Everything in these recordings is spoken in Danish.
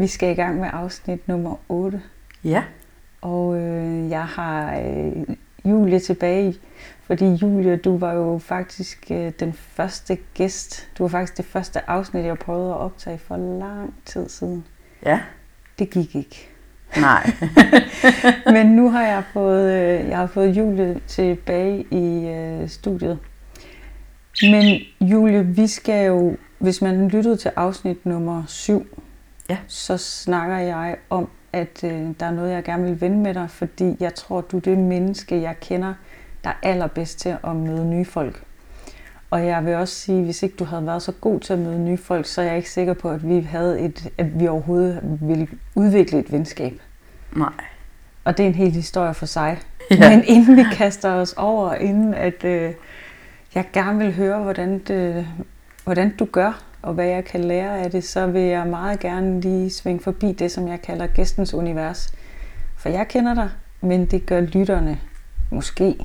Vi skal i gang med afsnit nummer 8. Ja. Og øh, jeg har øh, Julie tilbage, fordi Julie, du var jo faktisk øh, den første gæst. Du var faktisk det første afsnit, jeg prøvede at optage for lang tid siden. Ja. Det gik ikke. Nej. Men nu har jeg fået, øh, jeg har fået Julie tilbage i øh, studiet. Men Julie, vi skal jo, hvis man lyttede til afsnit nummer 7, Ja. så snakker jeg om, at øh, der er noget, jeg gerne vil vende med dig, fordi jeg tror, du er det menneske, jeg kender, der er allerbedst til at møde nye folk. Og jeg vil også sige, hvis ikke du havde været så god til at møde nye folk, så er jeg ikke sikker på, at vi havde et, at vi overhovedet ville udvikle et venskab. Nej. Og det er en hel historie for sig. Ja. Men inden vi kaster os over, inden at øh, jeg gerne vil høre, hvordan, det, hvordan du gør, og hvad jeg kan lære af det, så vil jeg meget gerne lige svinge forbi det, som jeg kalder gæstens univers. For jeg kender dig, men det gør lytterne måske.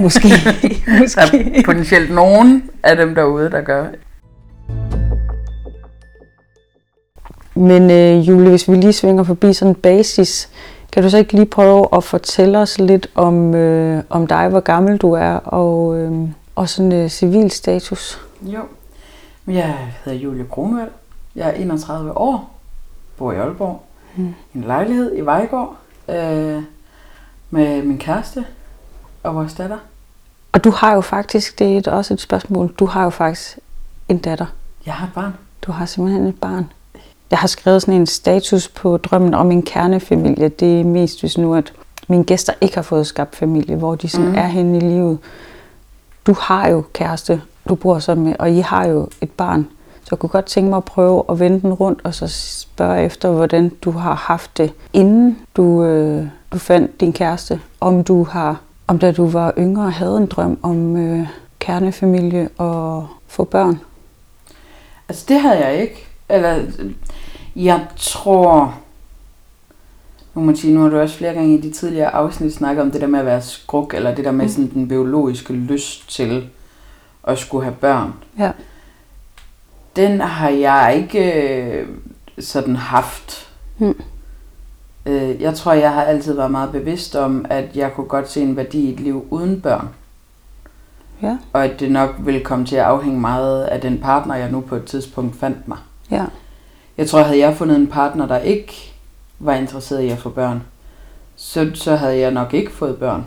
Måske. Der er måske. potentielt nogen af dem derude, der gør. Men øh, Julie, hvis vi lige svinger forbi sådan en basis, kan du så ikke lige prøve at fortælle os lidt om, øh, om dig, hvor gammel du er, og, øh, og sådan øh, civil status? Jo. Jeg hedder Julie Kronvald. Jeg er 31 år. Bor i Aalborg. Mm. En lejlighed i Vejgaard. Øh, med min kæreste og vores datter. Og du har jo faktisk, det er et- også et spørgsmål, du har jo faktisk en datter. Jeg har et barn. Du har simpelthen et barn. Jeg har skrevet sådan en status på drømmen om en kernefamilie. Det er mest hvis nu, at mine gæster ikke har fået skabt familie, hvor de sådan mm. er henne i livet. Du har jo kæreste, du bor sammen med, og I har jo et barn. Så jeg kunne godt tænke mig at prøve at vende den rundt, og så spørge efter, hvordan du har haft det, inden du, øh, du fandt din kæreste. Om du har, om da du var yngre, havde en drøm om øh, kernefamilie og få børn. Altså det havde jeg ikke. Eller, jeg tror... Nu må sige, nu har du også flere gange i de tidligere afsnit snakket om det der med at være skruk, eller det der med Mm. sådan den biologiske lyst til at skulle have børn. Ja. Den har jeg ikke øh, sådan haft. Mm. Øh, jeg tror, jeg har altid været meget bevidst om, at jeg kunne godt se en værdi i et liv uden børn. Ja. Og at det nok ville komme til at afhænge meget af den partner, jeg nu på et tidspunkt fandt mig. Ja. Jeg tror, havde jeg fundet en partner, der ikke var interesseret i at få børn, så, så havde jeg nok ikke fået børn.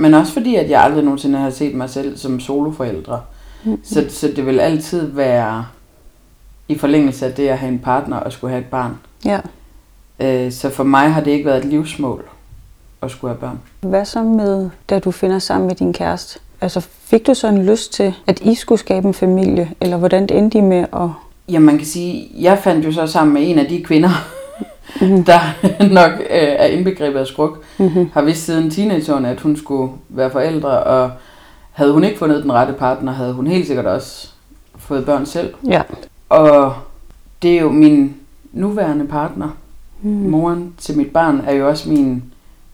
Men også fordi, at jeg aldrig nogensinde har set mig selv som soloforældre. Mm. Så, så det vil altid være i forlængelse af det at have en partner og skulle have et barn. Ja. Øh, Så for mig har det ikke været et livsmål at skulle have børn. Hvad så med, da du finder sammen med din kæreste? Altså, fik du så en lyst til, at I skulle skabe en familie? Eller hvordan det endte I med at... Ja, man kan sige, jeg fandt jo så sammen med en af de kvinder, Mhm. der nok øh, er indbegrebet af skruk. Mm-hmm. har vidst siden teenageårene, at hun skulle være forældre, og havde hun ikke fundet den rette partner, havde hun helt sikkert også fået børn selv. Ja. Og det er jo min nuværende partner, Mm. moren til mit barn, er jo også min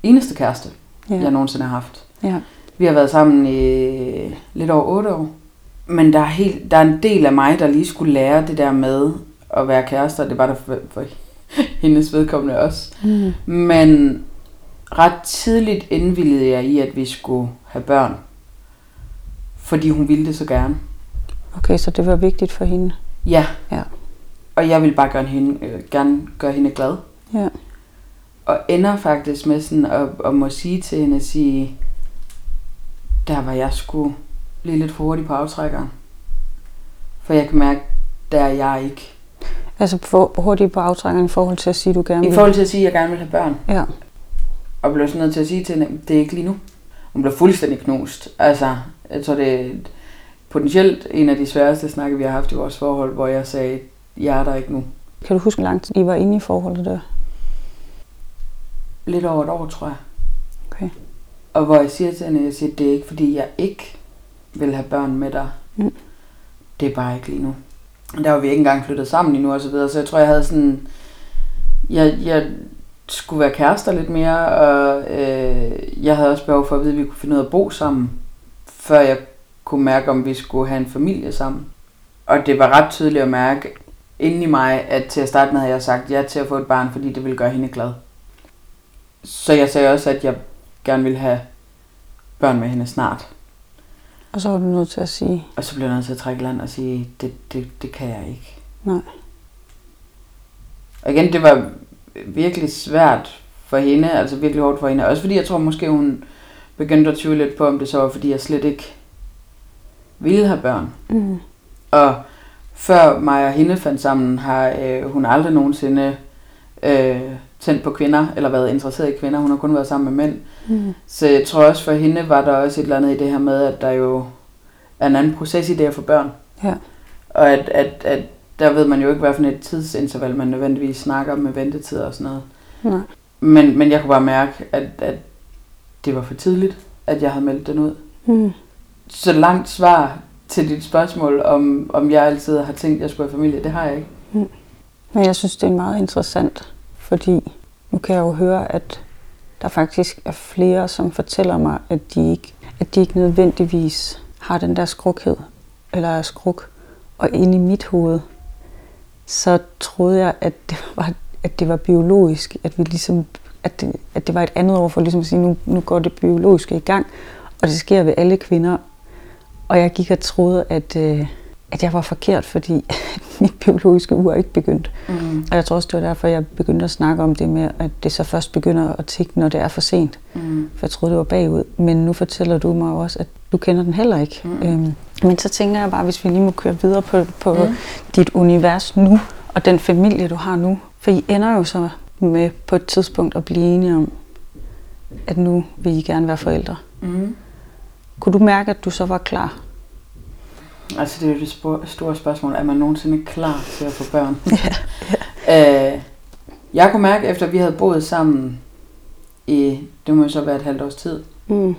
eneste kæreste, ja. jeg nogensinde har haft. ja. Vi har været sammen i lidt over otte år. Men der er, helt, der er en del af mig, der lige skulle lære det der med at være kærester. Det var der for, for hendes vedkommende også. Mm. Men ret tidligt indvildede jeg i, at vi skulle have børn. Fordi hun ville det så gerne. Okay, så det var vigtigt for hende. Ja. Ja. Og jeg ville bare gøre hende, øh, gerne gøre hende glad. Ja. Og ender faktisk med sådan at, at må sige til hende at sige, der var jeg sgu lige lidt for hurtig på aftrækkeren. For jeg kan mærke, der er jeg ikke. Altså for hurtigt på aftrækkeren i forhold til at sige, at du gerne I vil. forhold til at sige, at jeg gerne vil have børn. Ja. Og blev sådan nødt til at sige til hende, det er ikke lige nu. Hun blev fuldstændig knust. Altså, jeg tror, det er potentielt en af de sværeste snakke, vi har haft i vores forhold, hvor jeg sagde, jeg er der ikke nu. Kan du huske, hvor lang tid I var inde i forholdet der? Lidt over et år, tror jeg. Okay. Og hvor jeg siger til hende, jeg siger, det er ikke fordi, jeg ikke vil have børn med dig. Mm. Det er bare ikke lige nu. Der var vi ikke engang flyttet sammen endnu og så videre, så jeg tror, jeg havde sådan... Jeg, jeg skulle være kærester lidt mere, og øh, jeg havde også behov for at vide, at vi kunne finde ud af at bo sammen, før jeg kunne mærke, om vi skulle have en familie sammen. Og det var ret tydeligt at mærke, inden i mig, at til at starte med havde jeg sagt ja til at få et barn, fordi det ville gøre hende glad. Så jeg sagde også, at jeg gerne ville have børn med hende snart. Og så var du nødt til at sige, Og så blev jeg nødt til at trække land og sige, det, det, det kan jeg ikke. nej. Og igen, det var virkelig svært for hende, altså virkelig hårdt for hende. Også fordi jeg tror måske, hun begyndte at tvivle lidt på, om det så var, fordi jeg slet ikke ville have børn. Mm. Og før mig og hende fandt sammen, har øh, hun aldrig nogensinde øh, tændt på kvinder, eller været interesseret i kvinder. Hun har kun været sammen med mænd. Mm. Så jeg tror også for hende var der også et eller andet i det her med, at der jo er en anden proces i det at få børn. Ja. Og at, at, at der ved man jo ikke, hvad for et tidsinterval man nødvendigvis snakker med ventetider og sådan noget. Nej. Men, men jeg kunne bare mærke, at, at det var for tidligt, at jeg havde meldt den ud. Mm. Så langt svar til dit spørgsmål, om, om jeg altid har tænkt, at jeg skulle have familie, det har jeg ikke. Men jeg synes, det er meget interessant, fordi nu kan jeg jo høre, at der faktisk er flere, som fortæller mig, at de ikke, at de ikke nødvendigvis har den der skrukhed, eller er skruk. Og inde i mit hoved, så troede jeg, at det var, at det var biologisk, at vi ligesom, at det, at det var et andet ord for ligesom at sige, nu, nu går det biologiske i gang, og det sker ved alle kvinder. Og jeg gik og troede, at, øh, at jeg var forkert, fordi mit biologiske ur ikke begyndt. Mm. Og jeg tror også, det var derfor, jeg begyndte at snakke om det med, at det så først begynder at tikke, når det er for sent. Mm. For jeg troede, det var bagud. Men nu fortæller du mig også, at du kender den heller ikke. Mm. Øhm, men så tænker jeg bare, hvis vi lige må køre videre på, på Mm. dit univers nu, og den familie, du har nu. For I ender jo så med på et tidspunkt at blive enige om, at nu vil I gerne være forældre. Mm. Kunne du mærke, at du så var klar? Altså det er jo det store spørgsmål, er man nogensinde klar til at få børn? Ja. øh, jeg kunne mærke, efter vi havde boet sammen i, det må jo så være et halvt års tid, Mm.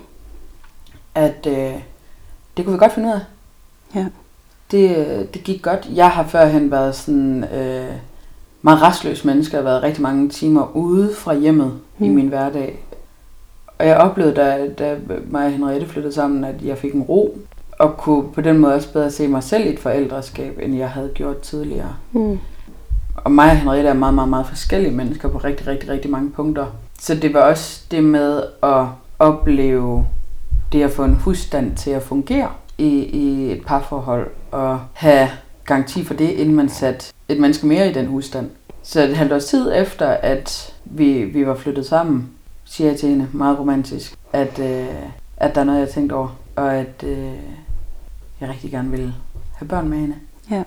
at øh, det kunne vi godt finde ud af. Ja. Det, øh, det gik godt. Jeg har førhen været sådan øh, meget restløs menneske, og været rigtig mange timer ude fra hjemmet mm. i min hverdag. Og jeg oplevede, da, da mig og Henriette flyttede sammen, at jeg fik en ro, og kunne på den måde også bedre se mig selv i et forældreskab, end jeg havde gjort tidligere. Mm. Og mig og Henriette er meget, meget, meget forskellige mennesker på rigtig, rigtig, rigtig mange punkter. Så det var også det med at opleve det at få en husstand til at fungere i, i et parforhold, og have garanti for det, inden man satte et menneske mere i den husstand. Så et halvt års tid efter, at vi, vi var flyttet sammen, siger jeg til hende meget romantisk, at, øh, at der er noget, jeg har tænkt over, og at øh, jeg rigtig gerne vil have børn med hende. Ja.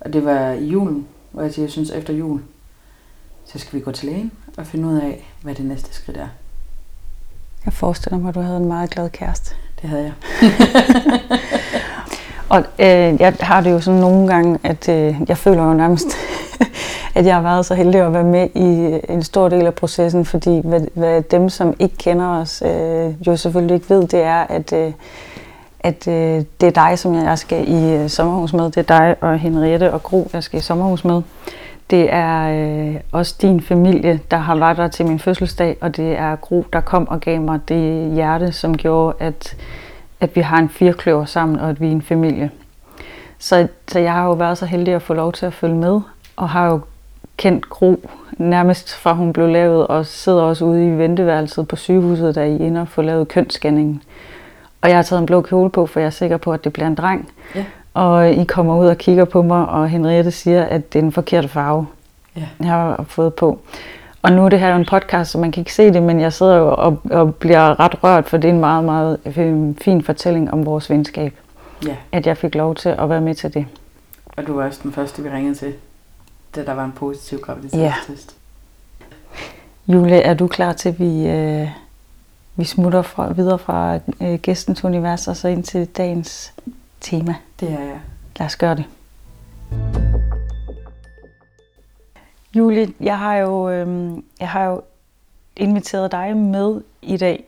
Og det var i julen, hvor jeg siger, jeg synes efter jul, så skal vi gå til lægen og finde ud af, hvad det næste skridt er. Jeg forestiller mig, at du havde en meget glad kæreste. Det havde jeg. Og øh, jeg har det jo sådan nogle gange, at øh, jeg føler jo nærmest, at jeg har været så heldig at være med i en stor del af processen, fordi hvad, hvad dem, som ikke kender os, øh, jo selvfølgelig ikke ved, det er, at, øh, at øh, det er dig, som jeg skal i øh, sommerhus med. Det er dig og Henriette og Gro, jeg skal i sommerhus med. Det er øh, også din familie, der har været der til min fødselsdag, og det er Gro, der kom og gav mig det hjerte, som gjorde, at at vi har en firkløver sammen, og at vi er en familie. Så, så jeg har jo været så heldig at få lov til at følge med, og har jo kendt Gro nærmest fra hun blev lavet, og sidder også ude i venteværelset på sygehuset, der I ender for og får lavet kønsscanningen. Og jeg har taget en blå kjole på, for jeg er sikker på, at det bliver en dreng. Ja. Og I kommer ud og kigger på mig, og Henriette siger, at det er en forkert farve, Ja. jeg har fået på. Og nu er det her jo en podcast, så man kan ikke se det, men jeg sidder jo og, og bliver ret rørt, for det er en meget, meget øh, fin fortælling om vores venskab, ja. at jeg fik lov til at være med til det. Og du var også den første, vi ringede til, da der var en positiv graviditetstest. Julie, er du klar til, at vi, øh, vi smutter fra, videre fra øh, gæstens univers og så ind til dagens tema? Det er jeg. Lad os gøre det. Julie, jeg har jo, øh, jeg har jo inviteret dig med i dag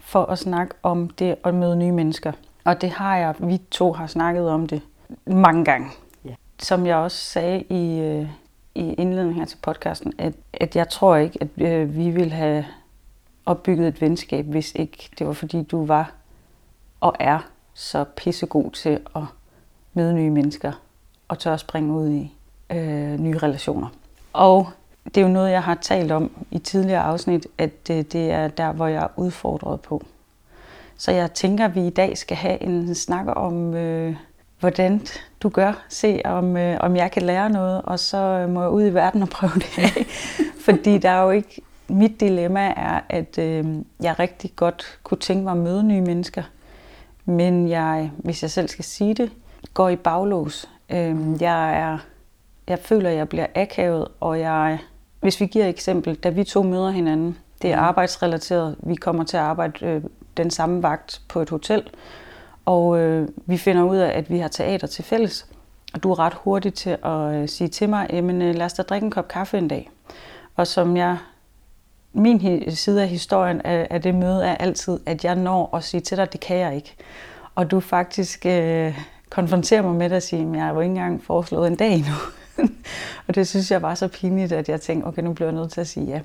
for at snakke om det at møde nye mennesker. Og det har jeg, vi to har snakket om det mange gange. Ja. Som jeg også sagde i, øh, i indledningen her til podcasten, at, at jeg tror ikke, at øh, vi ville have opbygget et venskab, hvis ikke det var fordi du var og er så pissegod til at møde nye mennesker og tør at springe ud i øh, nye relationer. Og det er jo noget, jeg har talt om i tidligere afsnit, at det, det er der, hvor jeg er udfordret på. Så jeg tænker, at vi i dag skal have en snak om, øh, hvordan du gør. Se, om, øh, om jeg kan lære noget, og så må jeg ud i verden og prøve det af. Fordi der er jo ikke... Mit dilemma er, at øh, jeg rigtig godt kunne tænke mig at møde nye mennesker. Men jeg, hvis jeg selv skal sige det, går i baglås. Øh, jeg er... Jeg føler, at jeg bliver akavet, og jeg... Hvis vi giver et eksempel, da vi to møder hinanden, det er arbejdsrelateret. Vi kommer til at arbejde øh, den samme vagt på et hotel, og øh, vi finder ud af, at vi har teater til fælles. Og du er ret hurtig til at øh, sige til mig, jamen øh, lad os da drikke en kop kaffe en dag. Og som jeg, min side af historien af, af det møde er altid, at jeg når at sige til dig, det kan jeg ikke. Og du faktisk øh, konfronterer mig med det og siger, at jeg har jo ikke engang foreslået en dag endnu. og det synes jeg var så pinligt, at jeg tænkte, okay, nu bliver jeg nødt til at sige ja.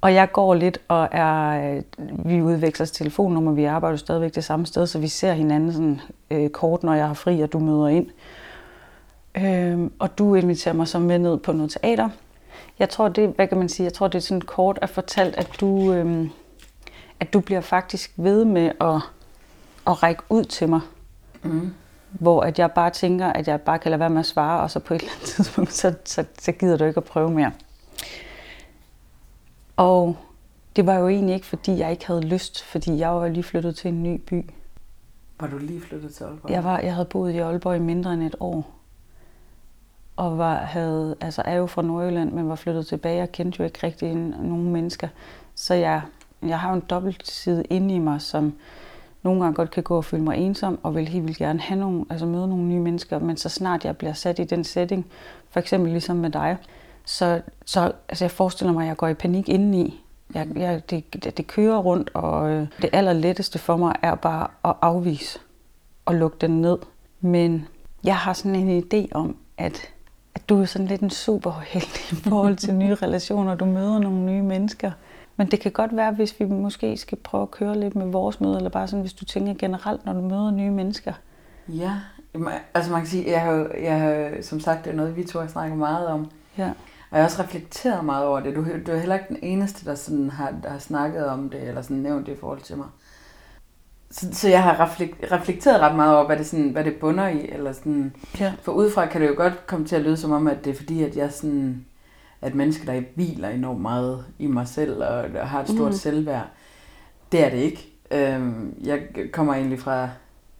Og jeg går lidt og er, øh, vi udveksler telefonnummer, vi arbejder stadigvæk det samme sted, så vi ser hinanden sådan, øh, kort, når jeg har fri, og du møder ind. Øh, og du inviterer mig så med ned på noget teater. Jeg tror, det, hvad kan man sige, jeg tror, det er sådan kort at fortalt, at du, øh, at du bliver faktisk ved med at, at række ud til mig. Mm. Hvor at jeg bare tænker, at jeg bare kan lade være med at svare, og så på et eller andet tidspunkt, så, så, så gider du ikke at prøve mere. Og det var jo egentlig ikke, fordi jeg ikke havde lyst, fordi jeg var lige flyttet til en ny by. Var du lige flyttet til Aalborg? Jeg, var, jeg havde boet i Aalborg i mindre end et år. Og var, havde, altså er jo fra Nordjylland, men var flyttet tilbage og kendte jo ikke rigtig nogen mennesker. Så jeg, jeg har jo en dobbelt side inde i mig, som nogle gange godt kan gå og føle mig ensom, og vil helt vildt gerne have nogle, altså møde nogle nye mennesker. Men så snart jeg bliver sat i den setting, for eksempel ligesom med dig, så, så altså jeg forestiller mig, at jeg går i panik indeni. Jeg, jeg, det, det, det kører rundt, og øh, det allerletteste for mig er bare at afvise og lukke den ned. Men jeg har sådan en idé om, at du er sådan lidt en superheldig i forhold til nye relationer. Du møder nogle nye mennesker. Men det kan godt være, hvis vi måske skal prøve at køre lidt med vores møde, eller bare sådan, hvis du tænker generelt, når du møder nye mennesker. Ja, altså man kan sige, jeg har, jeg har som sagt, det er noget, vi to har snakket meget om. Ja. Og jeg har også reflekteret meget over det. Du, du er heller ikke den eneste, der, sådan har, der har snakket om det, eller sådan nævnt det i forhold til mig. Så, så jeg har reflekteret ret meget over, hvad det, sådan, hvad det bunder i. Eller sådan. Ja. For udefra kan det jo godt komme til at lyde som om, at det er fordi, at jeg sådan, at mennesker, der hviler enormt meget i mig selv, og har et stort mm. selvværd. Det er det ikke. Øhm, jeg kommer egentlig fra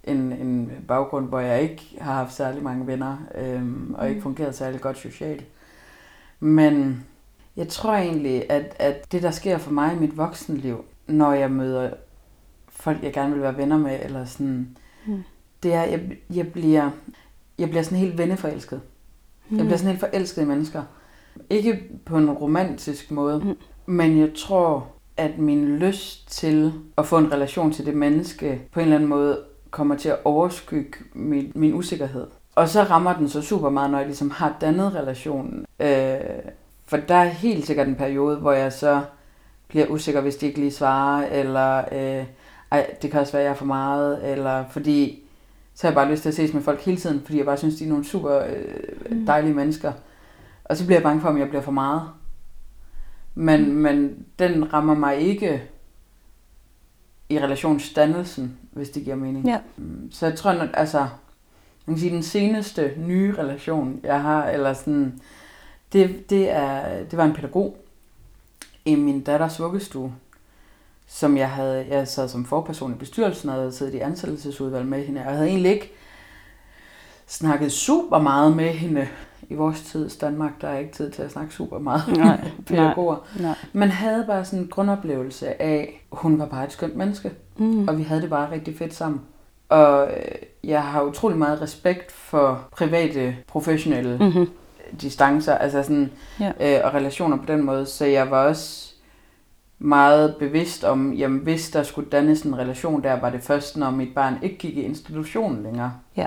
en, en baggrund, hvor jeg ikke har haft særlig mange venner, øhm, og ikke mm. fungeret særlig godt socialt. Men jeg tror egentlig, at, at det, der sker for mig i mit voksenliv, når jeg møder folk, jeg gerne vil være venner med, eller sådan, mm. det er, jeg, jeg, bliver, jeg bliver sådan helt venneforelsket. Mm. Jeg bliver sådan helt forelsket i mennesker. Ikke på en romantisk måde, mm. men jeg tror, at min lyst til at få en relation til det menneske på en eller anden måde kommer til at overskygge min, min usikkerhed. Og så rammer den så super meget, når jeg ligesom har dannet relationen. Øh, for der er helt sikkert en periode, hvor jeg så bliver usikker, hvis de ikke lige svarer, eller øh, ej, det kan også være, at jeg er for meget, eller fordi så har jeg bare lyst til at ses med folk hele tiden, fordi jeg bare synes, de er nogle super øh, mm. dejlige mennesker. Og så bliver jeg bange for, om jeg bliver for meget. Men, mm. men den rammer mig ikke i relationsdannelsen, hvis det giver mening. Ja. Mm, så jeg tror, at altså, man kan sige, den seneste nye relation, jeg har, eller sådan, det, det, er, det var en pædagog i min datters vuggestue, som jeg havde, jeg sad som forperson i bestyrelsen, og havde siddet i ansættelsesudvalg med hende. Jeg havde egentlig ikke snakket super meget med hende i vores tid i Danmark. Der er ikke tid til at snakke super meget nej, med pædagoger. Nej, nej. Men havde bare sådan en grundoplevelse af, at hun var bare et skønt menneske. Mm. Og vi havde det bare rigtig fedt sammen. Og øh, jeg har utrolig meget respekt for private, professionelle mm-hmm. distancer, altså sådan, ja. øh, og relationer på den måde. Så jeg var også meget bevidst om, jamen hvis der skulle dannes en relation der, var det først, når mit barn ikke gik i institutionen længere. Ja.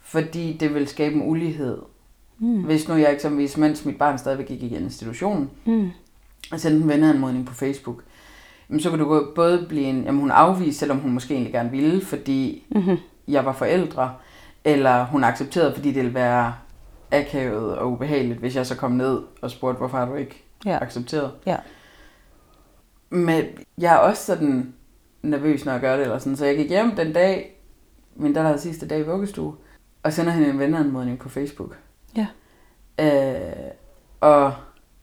Fordi det vil skabe en ulighed. Mm. Hvis nu jeg eksempelvis, mens mit barn stadigvæk gik i institutionen, mm. og sendte en venneanmodning på Facebook, jamen, så kan du både blive en, jamen hun afviste, selvom hun måske egentlig gerne ville, fordi mm-hmm. jeg var forældre, eller hun accepterede, fordi det ville være akavet og ubehageligt, hvis jeg så kom ned og spurgte, hvorfor har du ikke Ja. accepteret? Ja. Men jeg er også sådan nervøs, når jeg gør det, eller sådan. så jeg gik hjem den dag, min datter havde sidste dag i vuggestue, og sender hende en venneanmodning på Facebook. Ja. Øh, og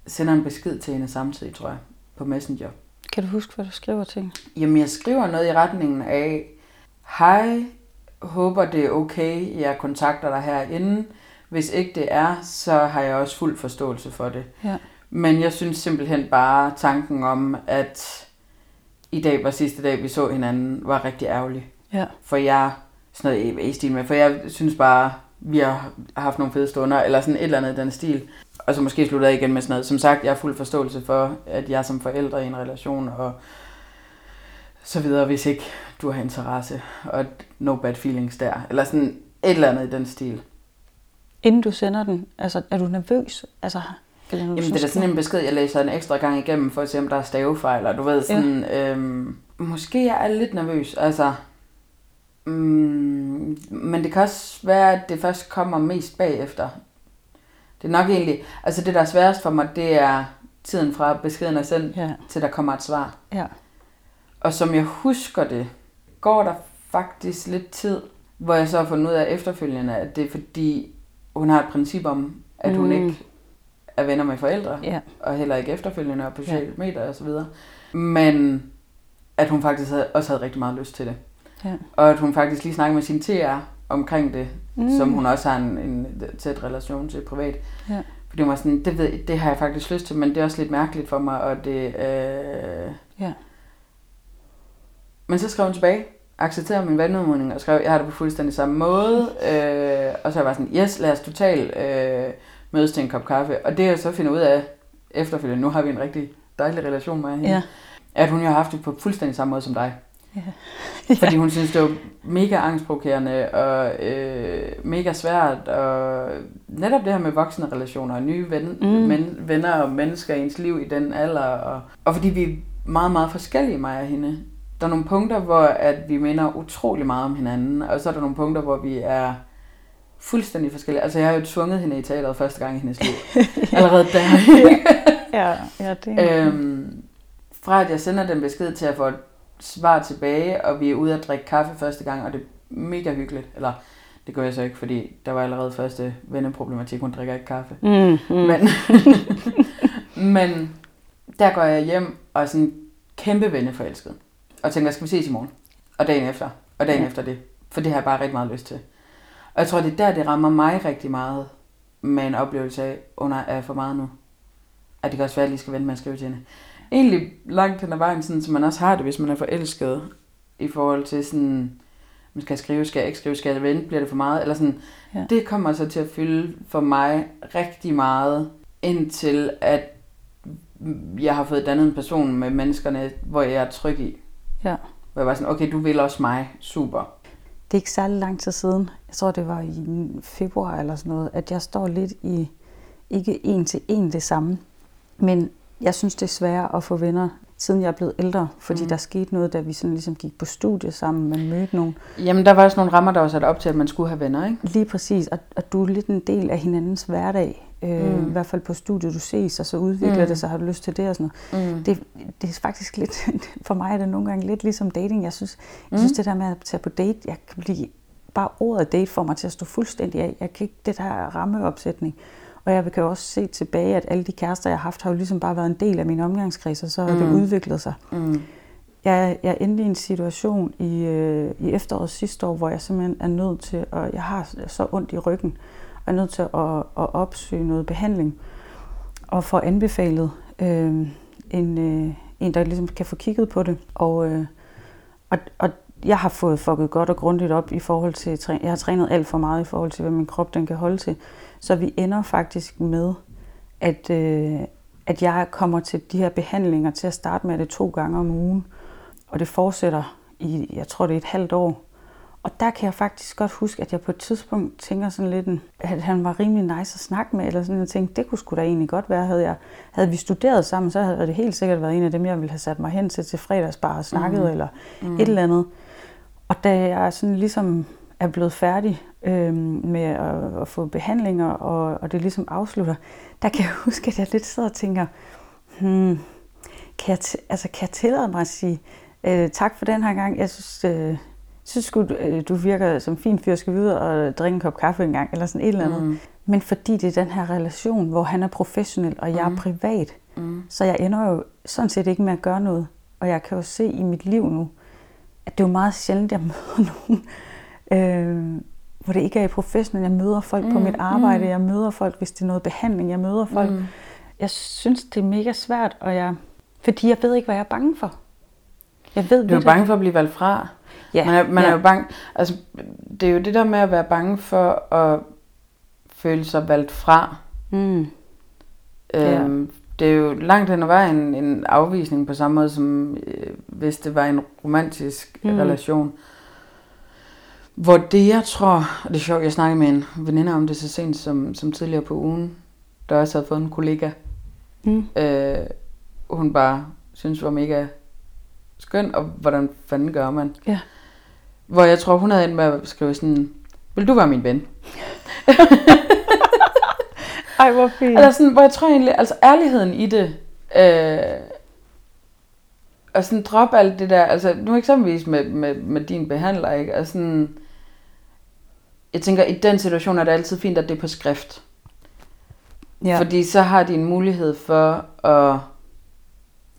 sender en besked til hende samtidig, tror jeg, på Messenger. Kan du huske, hvad du skriver til hende? Jamen, jeg skriver noget i retningen af, hej, håber det er okay, jeg kontakter dig herinde. Hvis ikke det er, så har jeg også fuld forståelse for det. Ja. Men jeg synes simpelthen bare, tanken om, at i dag var sidste dag, vi så hinanden, var rigtig ærgerlig. Ja. For jeg, sådan noget i, stil med, for jeg synes bare, vi har haft nogle fede stunder, eller sådan et eller andet i den stil. Og så måske slutter jeg igen med sådan noget. Som sagt, jeg har fuld forståelse for, at jeg som forældre i en relation, og så videre, hvis ikke du har interesse, og no bad feelings der. Eller sådan et eller andet i den stil. Inden du sender den, altså er du nervøs? Altså, eller Jamen, det er da så sådan en besked, jeg læser en ekstra gang igennem, for at se, om der er stavefejl, og du ved, sådan, ja. øhm, måske jeg er lidt nervøs, altså, mm, men det kan også være, at det først kommer mest bagefter. Det er nok egentlig, altså det, der er sværest for mig, det er tiden fra beskeden er sendt, Ja, til der kommer et svar. ja, Og som jeg husker det, går der faktisk lidt tid, hvor jeg så har fundet ud af efterfølgende, at det er fordi, hun har et princip om, at hun Mm. ikke er venner med forældre, ja, og heller ikke efterfølgende og på sociale medier og så videre. Men at hun faktisk havde, også havde rigtig meget lyst til det. ja. Og at hun faktisk lige snakkede med sin TR omkring det, Mm. mm. som hun også har en, en tæt relation til privat. Ja. Fordi hun var sådan, det, ved, det har jeg faktisk lyst til, men det er også lidt mærkeligt for mig, og det... Øh... Ja. Men så skrev hun tilbage, accepterede min vandudmodning, og skrev, jeg har det på fuldstændig samme måde. Øh, og så var jeg sådan, yes, lad os totalt øh, mødes til en kop kaffe. Og det jeg så finder ud af efterfølgende, nu har vi en rigtig dejlig relation med hende, Ja. at hun jo har haft det på fuldstændig samme måde som dig. Ja. Fordi hun synes, det var mega angstprovokerende og øh, mega svært. Og netop det her med voksne relationer og nye ven, Mm. mm. men, venner og mennesker i ens liv i den alder. Og, og fordi vi er meget, meget forskellige, mig og hende. Der er nogle punkter, hvor at vi minder utrolig meget om hinanden. Og så er der nogle punkter, hvor vi er fuldstændig forskellige. Altså, jeg har jo tvunget hende i teateret første gang i hendes liv. Allerede der. ja, ja, det Øhm, fra at jeg sender den besked til at få et svar tilbage, og vi er ude at drikke kaffe første gang, og det er mega hyggeligt. Eller, det gør jeg så ikke, fordi der var allerede første venneproblematik, hun drikker ikke kaffe. Mm, mm. Men, men der går jeg hjem og er sådan kæmpe venneforelsket. Og tænker, skal vi ses i morgen? Og dagen efter. Og dagen ja. efter det. For det har jeg bare rigtig meget lyst til. Og jeg tror, det er der, det rammer mig rigtig meget med en oplevelse af, under er for meget nu. At det kan også være, at jeg lige skal vente med at skrive til hende. Egentlig langt hen ad vejen, sådan, så man også har det, hvis man er forelsket. I forhold til sådan, man skal skrive, skal jeg ikke skrive, skal jeg vente, bliver det for meget? Eller sådan, ja. Det kommer så til at fylde for mig rigtig meget, indtil at jeg har fået dannet en person med menneskerne, hvor jeg er tryg i. Ja. Hvor jeg var sådan, okay, du vil også mig, super. Det er ikke særlig lang tid siden, jeg tror det var i februar eller sådan noget, at jeg står lidt i, ikke en til en det samme, men jeg synes det er sværere at få venner, siden jeg er blevet ældre, fordi mm. Der skete noget, da vi sådan ligesom gik på studie sammen, man mødte nogen. Jamen, der var også nogle rammer, der var sat op til, at man skulle have venner, ikke? Lige præcis, og, og du er lidt en del af hinandens hverdag, øh, mm. Mm. i hvert fald på studiet, du ses, og så udvikler Mm. det sig, har du lyst til det og sådan noget. Mm. Det, det er faktisk lidt, for mig er det nogle gange lidt ligesom dating. Jeg synes, jeg Mm. synes det der med at tage på date, jeg kan blive, bare ordet date får mig til at stå fuldstændig af. Jeg kan ikke det der rammeopsætning. Og jeg kan jo også se tilbage, at alle de kærester, jeg har haft, har jo ligesom bare været en del af min omgangskreds, og så har mm. det Mm. udviklet sig. Mm. Jeg, jeg endte i en situation i, øh, i efteråret sidste år, hvor jeg simpelthen er nødt til, og jeg har så ondt i ryggen, er nødt til at, at opsøge noget behandling, og få anbefalet øh, en, øh, en, der ligesom kan få kigget på det. Og, øh, og, og jeg har fået fucket godt og grundigt op i forhold til, jeg har trænet alt for meget i forhold til, hvad min krop den kan holde til. Så vi ender faktisk med, at, øh, at jeg kommer til de her behandlinger til at starte med det to gange om ugen. Og det fortsætter i, jeg tror det er et halvt år. Og der kan jeg faktisk godt huske, at jeg på et tidspunkt tænker sådan lidt, at han var rimelig nice at snakke med, eller sådan, jeg tænkte, det kunne sgu da egentlig godt være, havde, jeg, havde vi studeret sammen, så havde det helt sikkert været en af dem, jeg ville have sat mig hen til til fredagsbar og snakket, mm. eller mm. et eller andet. Og da jeg sådan ligesom er blevet færdig øh, med at, at få behandlinger, og, og det ligesom afslutter, der kan jeg huske, at jeg lidt sidder og tænker, hmm, kan jeg, altså, kan jeg tillade mig at sige øh, tak for den her gang? Jeg synes, øh, synes du, øh, du virker som fin fyr, skal vi ud og drikke en kop kaffe en gang, eller sådan et eller andet. Mm. Men fordi det er den her relation, hvor han er professionel, og jeg mm. er privat, mm. så jeg ender jo sådan set ikke med at gøre noget. Og jeg kan jo se i mit liv nu, at det er jo meget sjældent, jeg møder nogen, øh, hvor det ikke er i professionel. Jeg møder folk mm. på mit arbejde, mm. jeg møder folk, hvis det er noget behandling, jeg møder folk. Mm. Jeg synes, det er mega svært, og jeg, fordi jeg ved ikke, hvad jeg er bange for. Jeg ved, du er bange for at blive valgt fra. Ja, man er, man ja. er jo bange, altså, det er jo det der med at være bange for at føle sig valgt fra. Mm. Øhm, ja. Det er jo langt hen ad vejen en afvisning på samme måde som øh, hvis det var en romantisk mm. relation. Hvor det jeg tror, og det er sjovt, jeg snakkede med en veninde om det så sent som, som tidligere på ugen, der også havde fået en kollega. Mm. Øh, hun bare synes var mega skøn, og hvordan fanden gør man? Ja. Hvor jeg tror, hun havde endt med at skrive sådan, vil du være min ven? Ej, hvor fint. Eller sådan, hvor jeg tror egentlig, altså ærligheden i det, øh, og sådan drop alt det der, altså nu eksempelvis med, med, med din behandler, ikke? Altså sådan, jeg tænker, i den situation er det altid fint, at det er på skrift. Ja. Fordi så har de en mulighed for at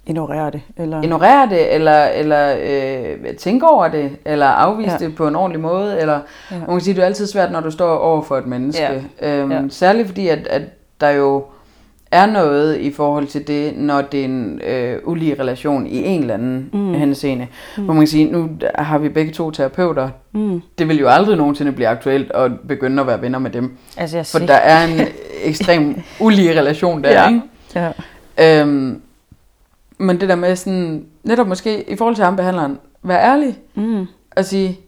ignorere det. Eller... Ignorere det, eller, eller øh, tænke over det, eller afvise ja. det på en ordentlig måde. Eller, ja. Man kan sige, det er altid svært, når du står over for et menneske. Ja. Øhm, ja. Særligt fordi, at, at der jo er noget i forhold til det, når det er en øh, ulige relation i en eller anden mm. henseende. Mm. Hvor man kan sige, nu har vi begge to terapeuter. Mm. Det vil jo aldrig nogensinde blive aktuelt at begynde at være venner med dem. Altså, jeg for der er en ekstrem ulige relation der, ja. ikke? Ja. Øhm, men det der med sådan, netop måske i forhold til ham behandleren, være ærlig mm. og sige,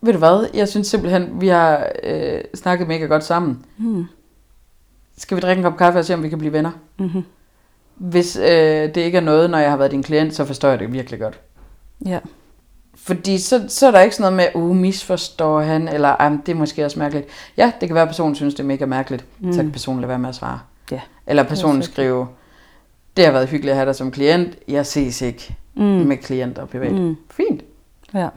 ved du hvad, jeg synes simpelthen, vi har øh, snakket mega godt sammen. Mm. Skal vi drikke en kop kaffe og se, om vi kan blive venner? Mm-hmm. Hvis øh, det ikke er noget, når jeg har været din klient, så forstår jeg det virkelig godt. Ja. Fordi så, så er der ikke sådan noget med, uh, misforstår han, eller um, det er måske også mærkeligt. Ja, det kan være, at personen synes, det er mega mærkeligt. Mm. Så kan personen lade være med at svare. Ja. Eller personen skrive, det har været hyggeligt at have dig som klient. Jeg ses ikke mm. med klienter privat. Mm. Fint. Ja.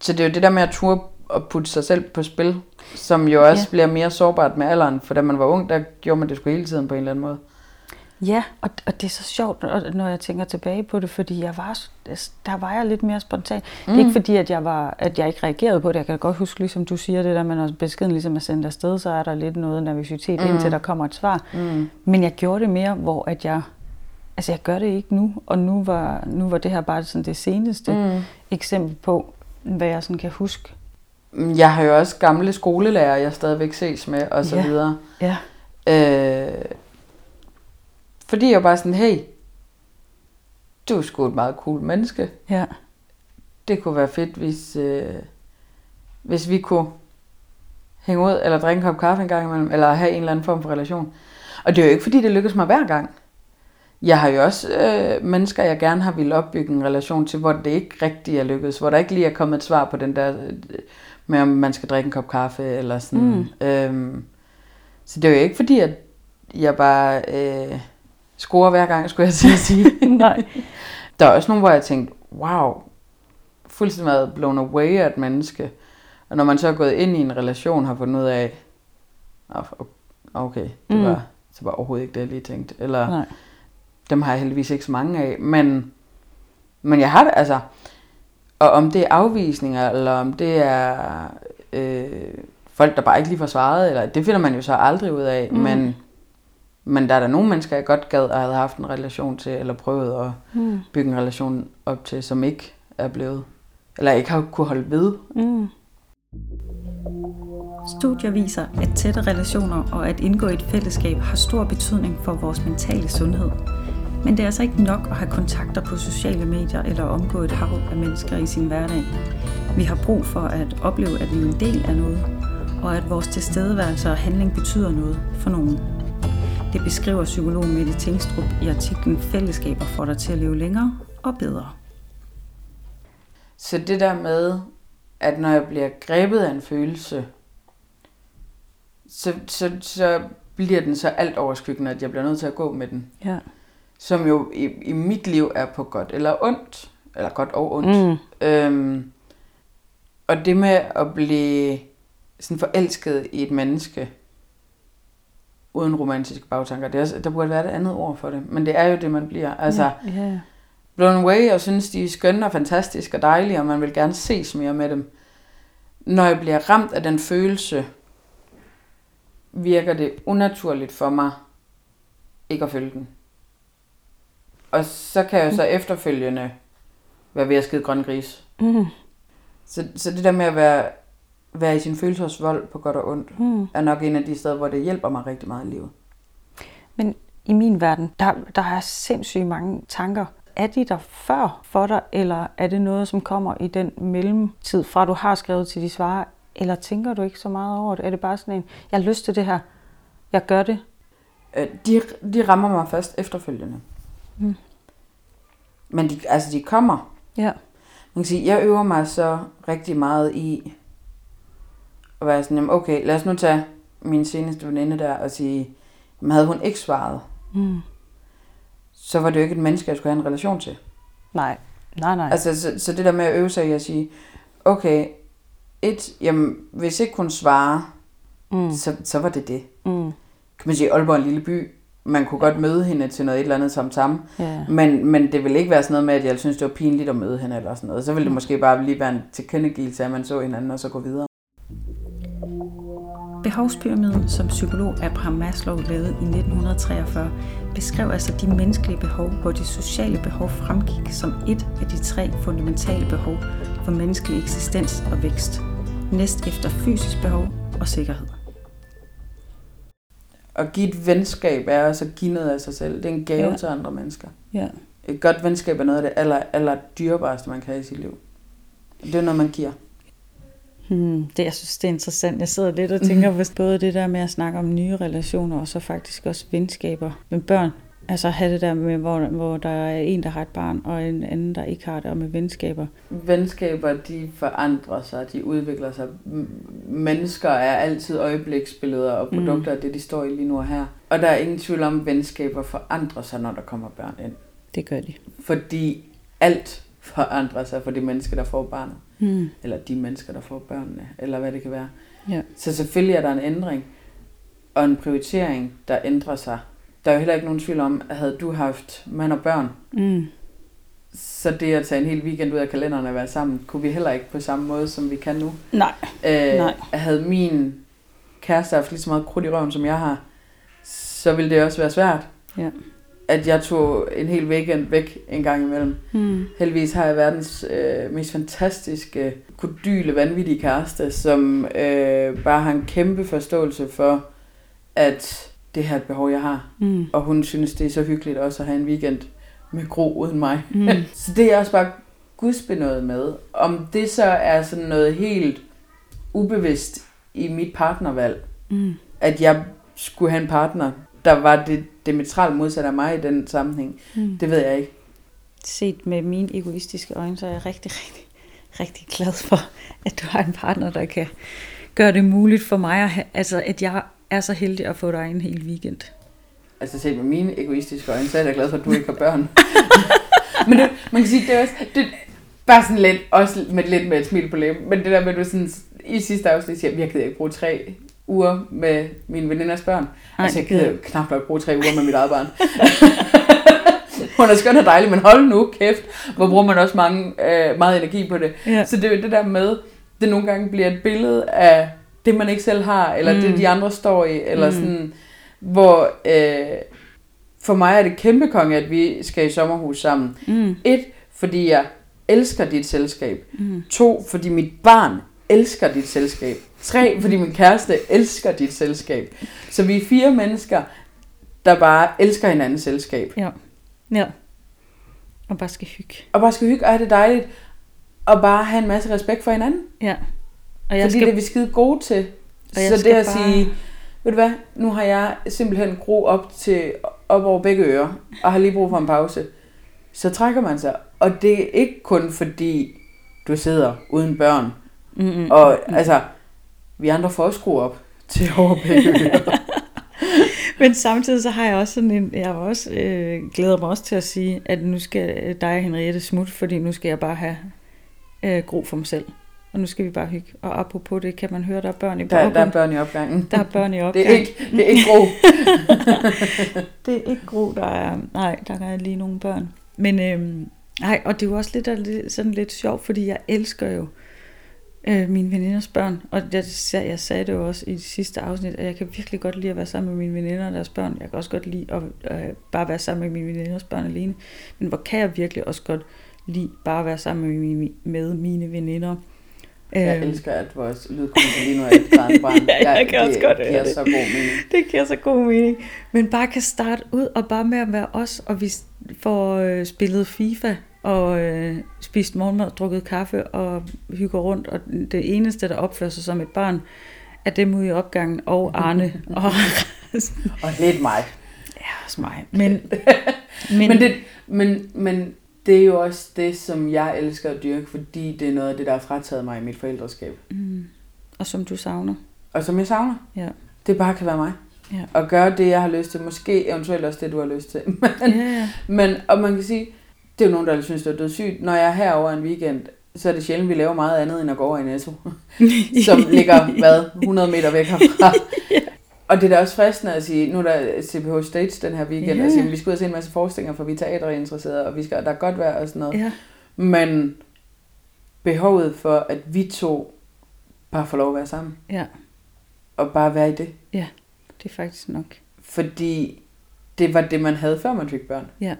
Så det er jo det der med at turde at putte sig selv på spil, som jo også ja. bliver mere sårbart med alderen. For da man var ung, der gjorde man det sgu hele tiden på en eller anden måde. Ja, og, og det er så sjovt, når jeg tænker tilbage på det, fordi jeg var, der var jeg lidt mere spontan. Mm. Det er ikke mm. fordi, at jeg, var, at jeg ikke reagerede på det. Jeg kan godt huske, ligesom du siger det der, men når beskeden ligesom er sendt afsted, så er der lidt noget nervøsitet, mm. indtil der kommer et svar. Mm. Men jeg gjorde det mere, hvor at jeg, altså jeg gør det ikke nu, og nu var, nu var det her bare sådan det seneste mm. eksempel på, hvad jeg sådan kan huske. Jeg har jo også gamle skolelærer, jeg stadigvæk ses med, og så ja. videre. Ja. Øh, fordi jeg bare sådan, hey, du er sgu et meget cool menneske. Ja. Det kunne være fedt, hvis, øh, hvis vi kunne hænge ud, eller drikke en kop kaffe en gang imellem, eller have en eller anden form for relation. Og det er jo ikke, fordi det lykkes mig hver gang. Jeg har jo også øh, mennesker, jeg gerne har ville opbygge en relation til, hvor det ikke rigtig er lykkedes, hvor der ikke lige er kommet et svar på den der, øh, med om man skal drikke en kop kaffe, eller sådan. Mm. Øhm, så det er jo ikke fordi, at jeg bare... Øh, score hver gang, skulle jeg sige. sige. Nej. Der er også nogle, hvor jeg tænkte, wow, fuldstændig været blown away af et menneske. Og når man så er gået ind i en relation, har fundet ud af, okay, det mm. var, det var overhovedet ikke det, jeg lige tænkte. Eller, Nej. dem har jeg heldigvis ikke så mange af. Men, men jeg har det, altså, og om det er afvisninger, eller om det er øh, folk, der bare ikke lige får svaret, eller, det finder man jo så aldrig ud af, mm. men men der er der nogle mennesker, jeg godt gad at have haft en relation til, eller prøvet at mm. bygge en relation op til, som ikke er blevet, eller ikke har kunne holde ved. Mm. Studier viser, at tætte relationer og at indgå i et fællesskab har stor betydning for vores mentale sundhed. Men det er altså ikke nok at have kontakter på sociale medier eller omgå et hav af mennesker i sin hverdag. Vi har brug for at opleve, at vi er en del af noget, og at vores tilstedeværelse og handling betyder noget for nogen. Det beskriver psykolog Mette Tingstrup i artiklen Fællesskaber får dig til at leve længere og bedre. Så det der med at når jeg bliver grebet af en følelse, så, så, så bliver den så alt overskyggende, at jeg bliver nødt til at gå med den. Ja. Som jo i, i mit liv er på godt eller ondt. Eller godt og ondt. Mm. Øhm, og det med at blive sådan forelsket i et menneske, uden romantiske bagtanker, det er, der burde være et andet ord for det. Men det er jo det, man bliver. Altså, ja, ja. blown away og synes, de er skønne og fantastiske og dejlige, og man vil gerne ses mere med dem. Når jeg bliver ramt af den følelse, virker det unaturligt for mig ikke at følge den. Og så kan jeg så efterfølgende være ved at skide grøn gris. Mm. Så, så det der med at være, være i sin følelsesvold på godt og ondt, Mm. er nok en af de steder, hvor det hjælper mig rigtig meget i livet. Men i min verden, der, der er sindssygt mange tanker. Er de der før for dig, eller er det noget, som kommer i den mellemtid, fra du har skrevet til de svarer, eller tænker du ikke så meget over det? Er det bare sådan en, jeg har lyst til det her, jeg gør det? Øh, De, de rammer mig først efterfølgende. Mm. Men de, altså, de kommer. Ja. Man kan sige, jeg øver mig så rigtig meget i at være sådan, jamen, okay, lad os nu tage min seneste veninde der og sige, jamen, havde hun ikke svaret, Mm. så var det jo ikke et menneske, jeg skulle have en relation til. Nej, nej, nej. Altså, så, så det der med at øve sig i at sige, okay, et, jamen, hvis ikke hun svarer, mm. så, så var det det. Mm. Kan man sige, Aalborg er en lille by, man kunne godt møde hende til noget et eller andet som sammen, Ja. men, men det ville ikke være sådan noget med, at jeg synes, det var pinligt at møde hende eller sådan noget. Så ville det måske bare lige være en tilkendegivelse af, at man så hinanden og så gå videre. Behovspyramiden, som psykolog Abraham Maslow lavede i 1943, beskrev altså de menneskelige behov, hvor de sociale behov fremgik som et af de tre fundamentale behov for menneskelig eksistens og vækst. Næst efter fysisk behov og sikkerhed. At give et venskab er også at give noget af sig selv. Det er en gave Ja. til andre mennesker. Ja. Et godt venskab er noget af det aller, aller dyrebareste, man kan have i sit liv. Det er noget, man giver. Hmm, det, jeg synes, det er interessant. Jeg sidder lidt og tænker på både det der med at snakke om nye relationer, og så faktisk også venskaber med børn. Altså have det der med, hvor, hvor der er en, der har et barn, og en anden, der ikke har det, og med venskaber. Venskaber, de forandrer sig, de udvikler sig. Mennesker er altid øjebliksbilleder og produkter af det, de står i lige nu og her. Og der er ingen tvivl om, at venskaber forandrer sig, når der kommer børn ind. Det gør de. Fordi alt forandrer sig for de mennesker, der får barnet. Hmm. Eller de mennesker, der får børnene, eller hvad det kan være. Ja. Så selvfølgelig er der en ændring, og en prioritering, der ændrer sig. Der er jo heller ikke nogen tvivl om, at havde du haft mand og børn, Mm. så det at tage en hel weekend ud af kalenderen og være sammen, kunne vi heller ikke på samme måde, som vi kan nu. Nej. Øh, Nej. Havde min kæreste haft lige så meget krudt i røven, som jeg har, så ville det også være svært. Ja. At jeg tog en hel weekend væk en gang imellem. Hmm. Heldigvis har jeg verdens øh, mest fantastiske, kodyle, vanvittige kæreste, som øh, bare har en kæmpe forståelse for, at det her er et behov, jeg har. Mm. Og hun synes, det er så hyggeligt også at have en weekend med Gro uden mig. Mm. Så det er jeg også bare gudsbenået med. Om det så er sådan noget helt ubevidst i mit partnervalg, Mm. at jeg skulle have en partner, der var det diametralt modsat af mig i den sammenhæng, Mm. det ved jeg ikke. Set med mine egoistiske øjne, så er jeg rigtig, rigtig, rigtig glad for, at du har en partner, der kan gøre det muligt for mig, at, have, altså, at jeg er så heldig at få dig en hel weekend. Altså set med mine egoistiske øjne, så er jeg glad for, at du ikke har børn. men det, man kan sige, det er også, det, bare sådan lidt, også med lidt med et smil på læben, men det der med, at du sådan, i sidste afsnit siger, jeg gider ikke bruge tre uger med mine veninders børn. Nej, altså, jeg gider jo knap nok bruge tre uger med mit eget barn. Hun er skøn og dejlig, men hold nu kæft, hvor bruger man også mange, øh, meget energi på det. Ja. Så det er jo det der med, det nogle gange bliver et billede af det, man ikke selv har, eller mm. det, de andre står i, eller mm. sådan, hvor øh, for mig er det kæmpe konge, at vi skal i sommerhus sammen. Mm. Et, fordi jeg elsker dit selskab. Mm. To, fordi mit barn elsker dit selskab. Tre, fordi min kæreste elsker dit selskab. Så vi er fire mennesker, der bare elsker hinandens selskab. Ja. Ja. Og bare skal hygge. Og bare skal hygge og have det dejligt. Og bare have en masse respekt for hinanden. Ja. Og Jeg fordi skal... det er vi skide gode til. Og Så det at bare- sige, ved du hvad, nu har jeg simpelthen gro op, til, op over begge ører, og har lige brug for en pause. Så trækker man sig. Og det er ikke kun fordi, du sidder uden børn Mm-mm. Og altså, vi andre får også op til over begge. Men samtidig så har jeg også sådan en, jeg har også, øh, glæder mig også til at sige, at nu skal dig og Henriette smutte, fordi nu skal jeg bare have øh, gro for mig selv. Og nu skal vi bare hygge. Og apropos det, kan man høre, der er børn i Der, der er børn i opgangen. Der er børn i Det opgang. er ikke, det er ikke gro. det er ikke Gro, der er... Nej, der er lige nogle børn. Men øhm, nej, og det er jo også lidt, sådan lidt sjovt, fordi jeg elsker jo øh, mine veninders børn. Og jeg, jeg sagde det jo også i det sidste afsnit, at jeg kan virkelig godt lide at være sammen med mine veninder og deres børn. Jeg kan også godt lide at øh, bare være sammen med mine veninders børn alene. Men hvor kan jeg virkelig også godt lide bare at være sammen med mine, med mine veninder. Jeg Øhm, elsker, at vores lydkommentar lige nu er et barn. Ja, jeg kan også det godt høre giver det. så god mening. Det giver så god mening. Men bare kan starte ud og bare med at være os, og vi får øh, spillet FIFA og øh, spist morgenmad, drukket kaffe og hygger rundt. Og det eneste, der opfører sig som et barn, er dem ude i opgangen og Arne. og Og lidt mig. ja, også mig. Men, Men, men, det, men, men det er jo også det, som jeg elsker at dyrke, fordi det er noget af det, der har frataget mig i mit forældreskab. mm, og som du savner. Og som jeg savner. Ja. Det bare kan være mig. Ja. Og gøre det, jeg har lyst til. Måske eventuelt også det, du har lyst til. Men, Ja, ja. men og man kan sige, det er jo nogen, der synes, det er dødssygt. Når jeg er herover en weekend, så er det sjældent, vi laver meget andet, end at gå over i Netto. som ligger, hvad, 100 meter væk herfra. Og det er da også fristende at sige, nu er der CPH Stage den her weekend, Ja. og sige, vi skal ud og se en masse forestillinger, for vi er teaterinteresserede, og vi skal, der er godt vejr og sådan noget. ja. Men behovet for, at vi to bare får lov at være sammen, ja, og bare være i det. det er faktisk nok. Fordi det var det, man havde, før man fik børn. Ja.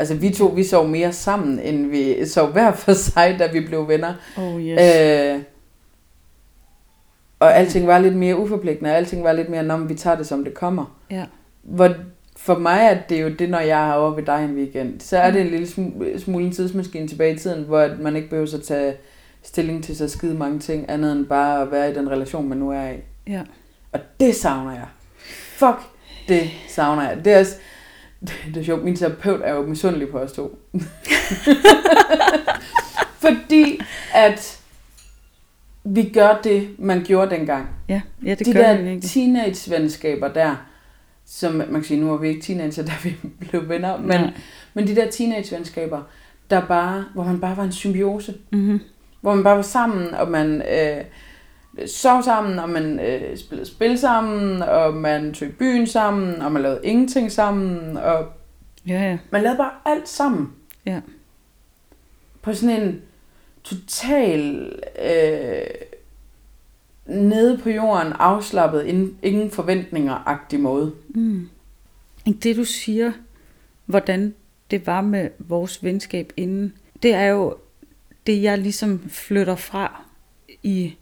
Altså, vi to, vi sov mere sammen, end vi sov hver for sig, da vi blev venner. Oh yes. Øh, og alting var lidt mere uforpligtende, og alting var lidt mere, når vi tager det, som det kommer. Ja. Hvor for mig er det jo det, når jeg er over ved dig en weekend, så er det en lille sm- smule en tidsmaskine tilbage i tiden, hvor man ikke behøver at tage stilling til så skide mange ting, andet end bare at være i den relation, man nu er i. Ja. Og det savner jeg. Fuck, det savner jeg. Det er også, det, det er sjovt, min terapeut er jo misundelig på os to. Fordi at vi gør det, man gjorde dengang. Ja, ja det de gør der vi teenage-venskaber der, som man kan sige, nu er vi ikke teenager, da vi blev venner, men, Nej. men de der teenage-venskaber, der bare, hvor man bare var en symbiose. Mm-hmm. Hvor man bare var sammen, og man øh, sov sammen, og man øh, spillede spil sammen, og man tog i byen sammen, og man lavede ingenting sammen, og Ja, ja. man lavede bare alt sammen. Ja. På sådan en total øh, nede på jorden, afslappet, ingen, ingen forventninger-agtig måde. Mm. Det du siger, hvordan det var med vores venskab inden, det er jo det, jeg ligesom flytter fra i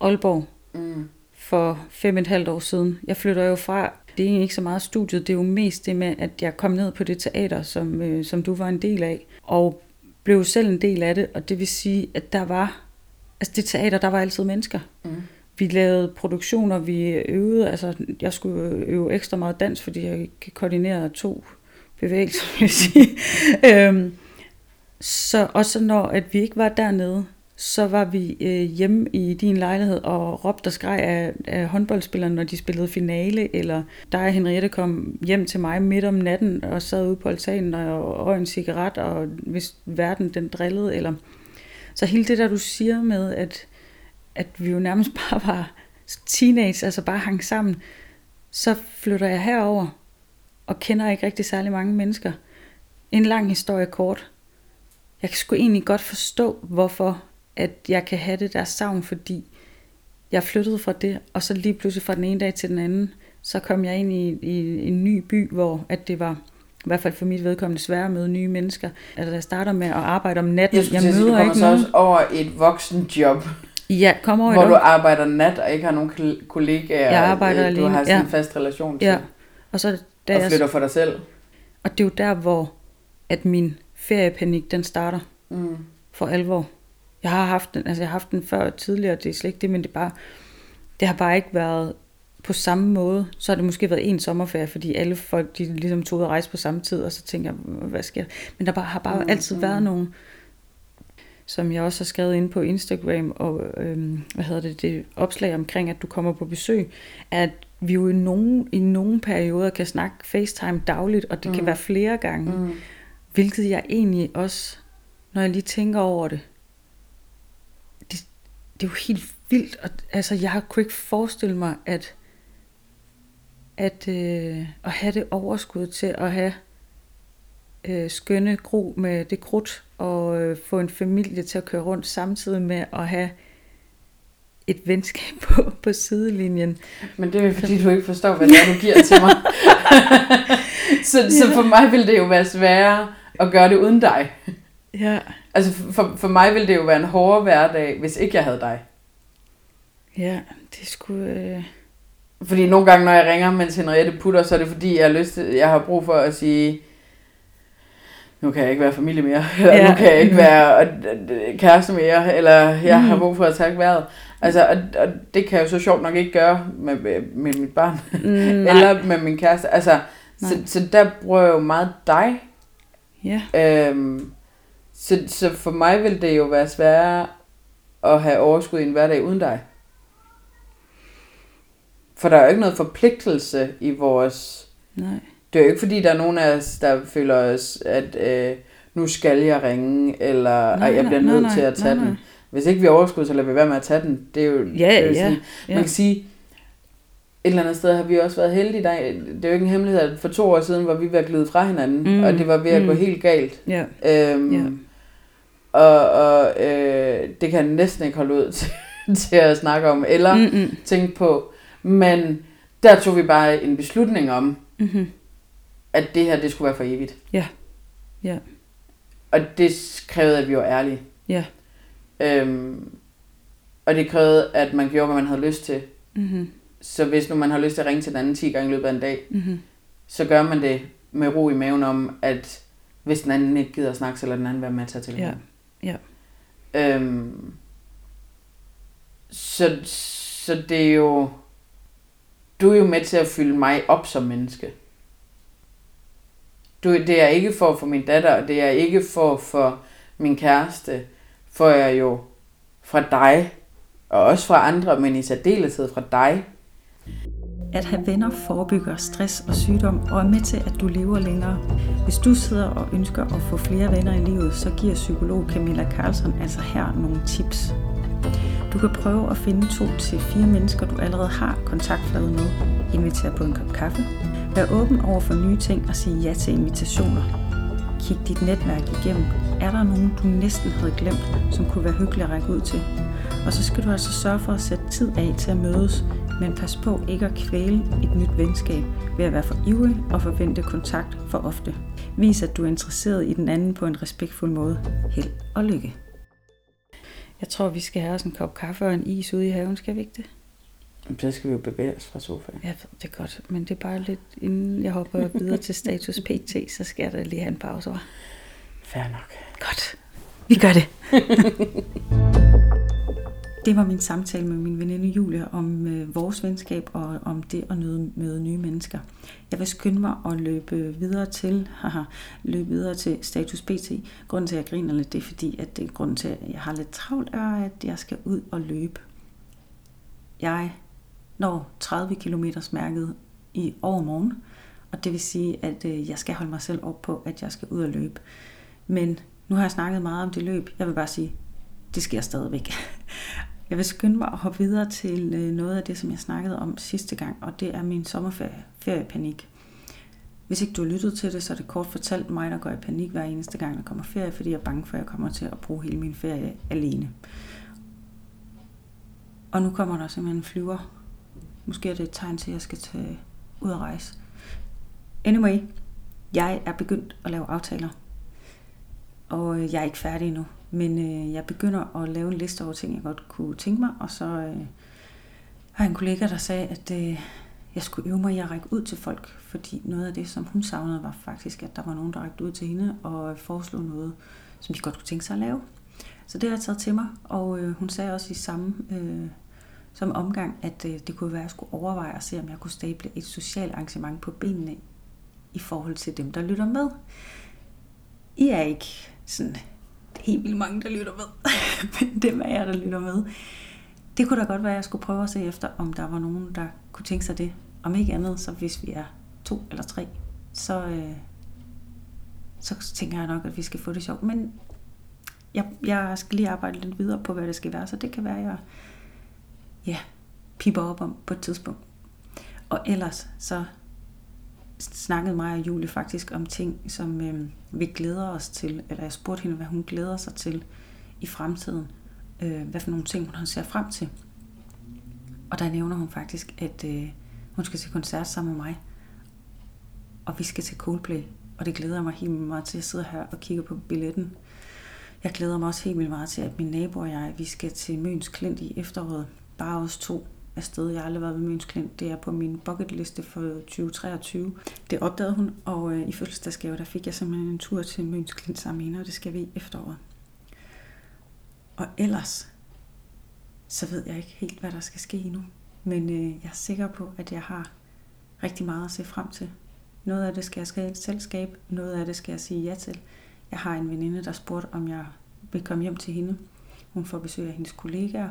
Aalborg Mm. for fem og et halvt år siden. Jeg flytter jo fra, det er ikke så meget studiet, det er jo mest det med, at jeg kom ned på det teater, som, øh, som du var en del af, og blev selv en del af det, og det vil sige, at der var, altså det teater, der var altid mennesker. Mm. Vi lavede produktioner, vi øvede, altså jeg skulle øve ekstra meget dans, fordi jeg kan koordinere to bevægelser, vil jeg sige. øhm, så også når at vi ikke var dernede, så var vi øh, hjemme i din lejlighed og råbte og skreg af, af håndboldspillerne, når de spillede finale, eller dig og Henriette kom hjem til mig midt om natten og sad ude på altanen og røg en cigaret, og hvis verden den drillede, eller... Så hele det der, du siger med, at, at vi jo nærmest bare var teenage, altså bare hang sammen, så flytter jeg herover og kender ikke rigtig særlig mange mennesker. En lang historie kort. Jeg kan sgu egentlig godt forstå, hvorfor at jeg kan have det der savn, fordi jeg flyttede fra det, og så lige pludselig fra den ene dag til den anden, så kom jeg ind i, i en ny by, hvor at det var i hvert fald for mit vedkommende svært at møde nye mennesker. Altså, jeg starter med at arbejde om natten. Jeg jeg sige, du kommer så også over et voksen job, Ja, kom over hvor du arbejder nat og ikke har nogen kol- kollegaer, Jeg arbejder øh, du alene, har sådan ja. en fast relation til, Ja, og så da og jeg, flytter for dig selv. og det er jo der, hvor at min feriepanik, den starter Mm. for alvor. Jeg har haft den, altså jeg har haft den før tidligere, det er slet ikke det, men det bare, det har bare ikke været på samme måde. Så har det måske været en sommerferie, fordi alle folk, de ligesom tog ud og rejse på samme tid, og så tænker jeg, hvad sker der? Men der bare, har bare Mm, altid mm. været nogle som jeg også har skrevet ind på Instagram, og øhm, hvad hedder det, det opslag omkring, at du kommer på besøg, at vi jo i nogle, i nogle perioder kan snakke FaceTime dagligt, og det mm. kan være flere gange, mm. hvilket jeg egentlig også, når jeg lige tænker over det, det er jo helt vildt, og, altså jeg kunne ikke forestille mig, at at, øh, at have det overskud til at have øh, skønne gro med det krudt, og øh, få en familie til at køre rundt samtidig med at have et venskab på, på sidelinjen. Men det er fordi, du ikke forstår, hvad det er, du giver til mig. så, ja. så for mig vil det jo være sværere at gøre det uden dig. Ja. Altså for, for mig ville det jo være en hårdere hverdag, hvis ikke jeg havde dig. Ja, det skulle... Øh... Fordi nogle gange, når jeg ringer, mens Henriette putter, så er det fordi, jeg har, lyst til, jeg har brug for at sige, nu kan jeg ikke være familie mere, eller ja. nu kan jeg ikke være kæreste mere, eller jeg mm. har brug for at tage vejret. Altså, og, og det kan jeg jo så sjovt nok ikke gøre med, med mit barn, mm, eller med min kæreste. Altså, så, så der bruger jeg jo meget dig. Ja. Øhm, så, så for mig vil det jo være sværere at have overskud i en hverdag uden dig. For der er jo ikke noget forpligtelse i vores... Nej. Det er jo ikke fordi, der er nogen af os, der føler os, at øh, nu skal jeg ringe, eller nej, jeg bliver nej, nødt nej, til at tage nej, nej. den. Hvis ikke vi overskud, så lader vi være med at tage den. Det er jo, ja, det er jo ja, sådan, ja. Man kan sige, et eller andet sted har vi også været heldige. Der, det er jo ikke en hemmelighed, at for to år siden var vi ved at glide fra hinanden, mm. og det var ved at mm. gå helt galt. Ja. Øhm, ja. Og, og øh, det kan jeg næsten ikke holde ud til, til at snakke om, eller Mm-mm. tænke på. Men der tog vi bare en beslutning om, mm-hmm. at det her, det skulle være for evigt. Ja. Ja. Og det krævede, at vi var ærlige. Ja. Øhm, og det krævede, at man gjorde, hvad man havde lyst til. Mm-hmm. Så hvis nu man har lyst til at ringe til den anden 10 gange i løbet af en dag, mm-hmm. så gør man det med ro i maven om, at hvis den anden ikke gider at snakke, så lader den anden være med at tage til Ja ja. Øhm, så, så det er jo du er jo med til at fylde mig op som menneske. Du, det er ikke for for min datter, og det er ikke for for min kæreste, for jeg jo fra dig, og også fra andre, men i særdeleshed fra dig. At have venner forebygger stress og sygdom og er med til, at du lever længere. Hvis du sidder og ønsker at få flere venner i livet, så giver psykolog Camilla Carlson altså her nogle tips. Du kan prøve at finde to til fire mennesker, du allerede har kontaktflade med. Invitere på en kop kaffe. Vær åben over for nye ting og sige ja til invitationer. Kig dit netværk igennem. Er der nogen, du næsten havde glemt, som kunne være hyggelig at række ud til? Og så skal du altså sørge for at sætte tid af til at mødes, men pas på ikke at kvæle et nyt venskab ved at være for ivrig og forvente kontakt for ofte. Vis, at du er interesseret i den anden på en respektfuld måde. Held og lykke. Jeg tror, vi skal have os en kop kaffe og en is ude i haven, skal vi ikke det? Så skal vi jo bevæge os fra sofaen. Ja, det er godt. Men det er bare lidt, inden jeg hopper videre til status PT, så skal jeg da lige have en pause. Fair nok. Godt. Vi gør det. det var min samtale med min veninde Julia om øh, vores venskab og om det at møde, møde nye mennesker. Jeg vil skynde mig at løbe videre til, haha, løbe videre til status BT. Grunden til, at jeg griner lidt, det er fordi, at det er grunden til, at jeg har lidt travlt, er, at jeg skal ud og løbe. Jeg når 30 km mærket i overmorgen, og det vil sige, at øh, jeg skal holde mig selv op på, at jeg skal ud og løbe. Men nu har jeg snakket meget om det løb. Jeg vil bare sige, det sker stadigvæk. Jeg vil skynde mig at hoppe videre til øh, noget af det, som jeg snakkede om sidste gang, og det er min sommerferiepanik. Hvis ikke du har lyttet til det, så er det kort fortalt mig, der går i panik hver eneste gang, der kommer ferie, fordi jeg er bange for, at jeg kommer til at bruge hele min ferie alene. Og nu kommer der simpelthen en flyver. Måske er det et tegn til, at jeg skal tage ud og rejse. Anyway, jeg er begyndt at lave aftaler. Og øh, jeg er ikke færdig endnu. Men øh, jeg begynder at lave en liste over ting, jeg godt kunne tænke mig, og så øh, har jeg en kollega, der sagde, at øh, jeg skulle øve mig i at række ud til folk, fordi noget af det, som hun savnede, var faktisk, at der var nogen, der rækte ud til hende og foreslog noget, som de godt kunne tænke sig at lave. Så det har jeg taget til mig, og øh, hun sagde også i samme øh, som omgang, at øh, det kunne være, at jeg skulle overveje at se, om jeg kunne stable et socialt arrangement på benene i forhold til dem, der lytter med. I er ikke sådan helt vildt mange, der lytter med. Men dem er jeg, der lytter med. Det kunne da godt være, at jeg skulle prøve at se efter, om der var nogen, der kunne tænke sig det. Om ikke andet, så hvis vi er to eller tre, så, øh, så tænker jeg nok, at vi skal få det sjovt. Men jeg, jeg skal lige arbejde lidt videre på, hvad det skal være, så det kan være, at jeg ja, piper op om på et tidspunkt. Og ellers så snakkede mig og Julie faktisk om ting, som øh, vi glæder os til, eller jeg spurgte hende, hvad hun glæder sig til i fremtiden. Øh, hvad for nogle ting hun ser frem til. Og der nævner hun faktisk, at øh, hun skal til koncert sammen med mig. Og vi skal til Coldplay. Og det glæder jeg mig helt meget til. at sidde her og kigge på billetten. Jeg glæder mig også helt vildt meget til, at min nabo og jeg, vi skal til Møns Klint i efteråret. Bare os to afsted. Jeg har aldrig været ved Møns Klint. Det er på min bucketliste for 2023. Det opdagede hun, og øh, i fødselsdagsgave, der fik jeg simpelthen en tur til Møns Klint sammen med hende, og det skal vi i efteråret. Og ellers, så ved jeg ikke helt, hvad der skal ske endnu. Men øh, jeg er sikker på, at jeg har rigtig meget at se frem til. Noget af det skal jeg selv skabe, noget af det skal jeg sige ja til. Jeg har en veninde, der spurgte, om jeg vil komme hjem til hende. Hun får besøg af hendes kollegaer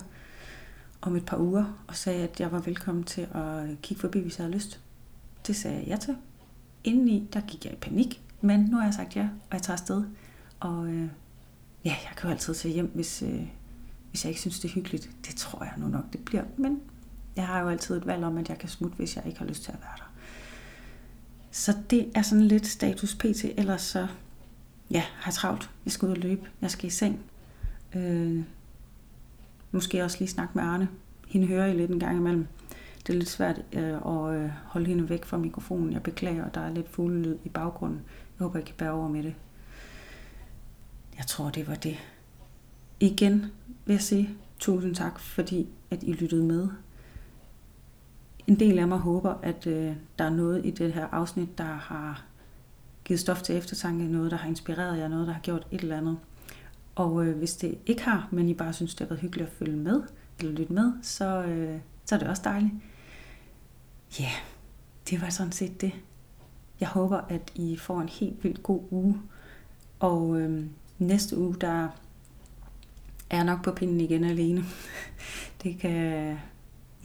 om et par uger, og sagde, at jeg var velkommen til at kigge forbi, hvis jeg havde lyst. Det sagde jeg ja til. Indeni, der gik jeg i panik, men nu har jeg sagt ja, og jeg tager afsted. Og øh, ja, jeg kan jo altid tage hjem, hvis, øh, hvis jeg ikke synes, det er hyggeligt. Det tror jeg nu nok, det bliver. Men jeg har jo altid et valg om, at jeg kan smutte, hvis jeg ikke har lyst til at være der. Så det er sådan lidt status pt. Ellers så ja, har travlt. Jeg skal ud og løbe. Jeg skal i seng. Øh, måske også lige snakke med Arne. Hende hører I lidt en gang imellem. Det er lidt svært øh, at øh, holde hende væk fra mikrofonen. Jeg beklager, der er lidt fuglelyd i baggrunden. Jeg håber, I kan bære over med det. Jeg tror, det var det. Igen vil jeg sige tusind tak, fordi at I lyttede med. En del af mig håber, at øh, der er noget i det her afsnit, der har givet stof til eftertanke, noget, der har inspireret jer, noget, der har gjort et eller andet. Og øh, hvis det ikke har, men I bare synes, det har været hyggeligt at følge med, eller lytte med, så, øh, så er det også dejligt. Ja, yeah, det var sådan set det. Jeg håber, at I får en helt vildt god uge. Og øh, næste uge, der er jeg nok på pinden igen alene. det kan...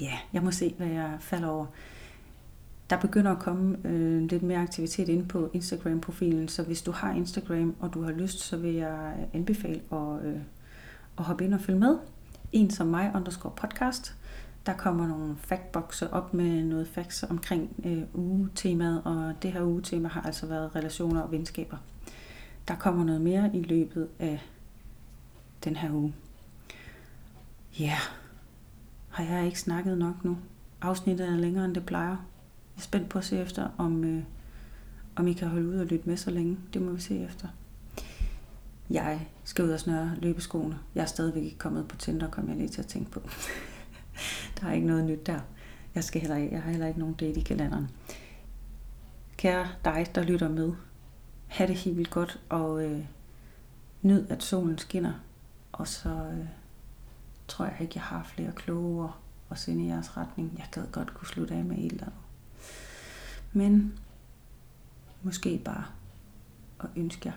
Ja, jeg må se, hvad jeg falder over. Der begynder at komme øh, lidt mere aktivitet ind på Instagram-profilen, så hvis du har Instagram, og du har lyst, så vil jeg anbefale at, øh, at hoppe ind og følge med. En som mig, underscore podcast. Der kommer nogle factboxer op med noget facts omkring øh, ugetemaet, og det her ugetema har altså været relationer og venskaber. Der kommer noget mere i løbet af den her uge. Ja, yeah. har jeg ikke snakket nok nu? Afsnittet er længere, end det plejer. Er spændt på at se efter, om, øh, om I kan holde ud og lytte med så længe. Det må vi se efter. Jeg skal ud og snøre løbeskoene. Jeg er stadigvæk ikke kommet på Tinder, kom jeg lige til at tænke på. der er ikke noget nyt der. Jeg, skal heller, jeg har heller ikke nogen date i kalenderen. Kære dig, der lytter med. Ha' det helt vildt godt, og øh, nyd, at solen skinner. Og så øh, tror jeg ikke, jeg har flere kloge ord at sende i jeres retning. Jeg gad godt kunne slutte af med et eller andet. Men måske bare at ønske jer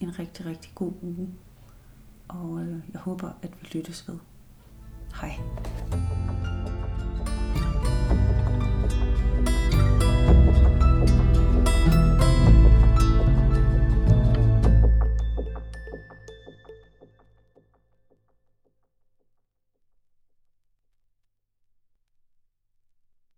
en rigtig, rigtig god uge. Og øh, jeg håber, at vi lyttes ved. Hej.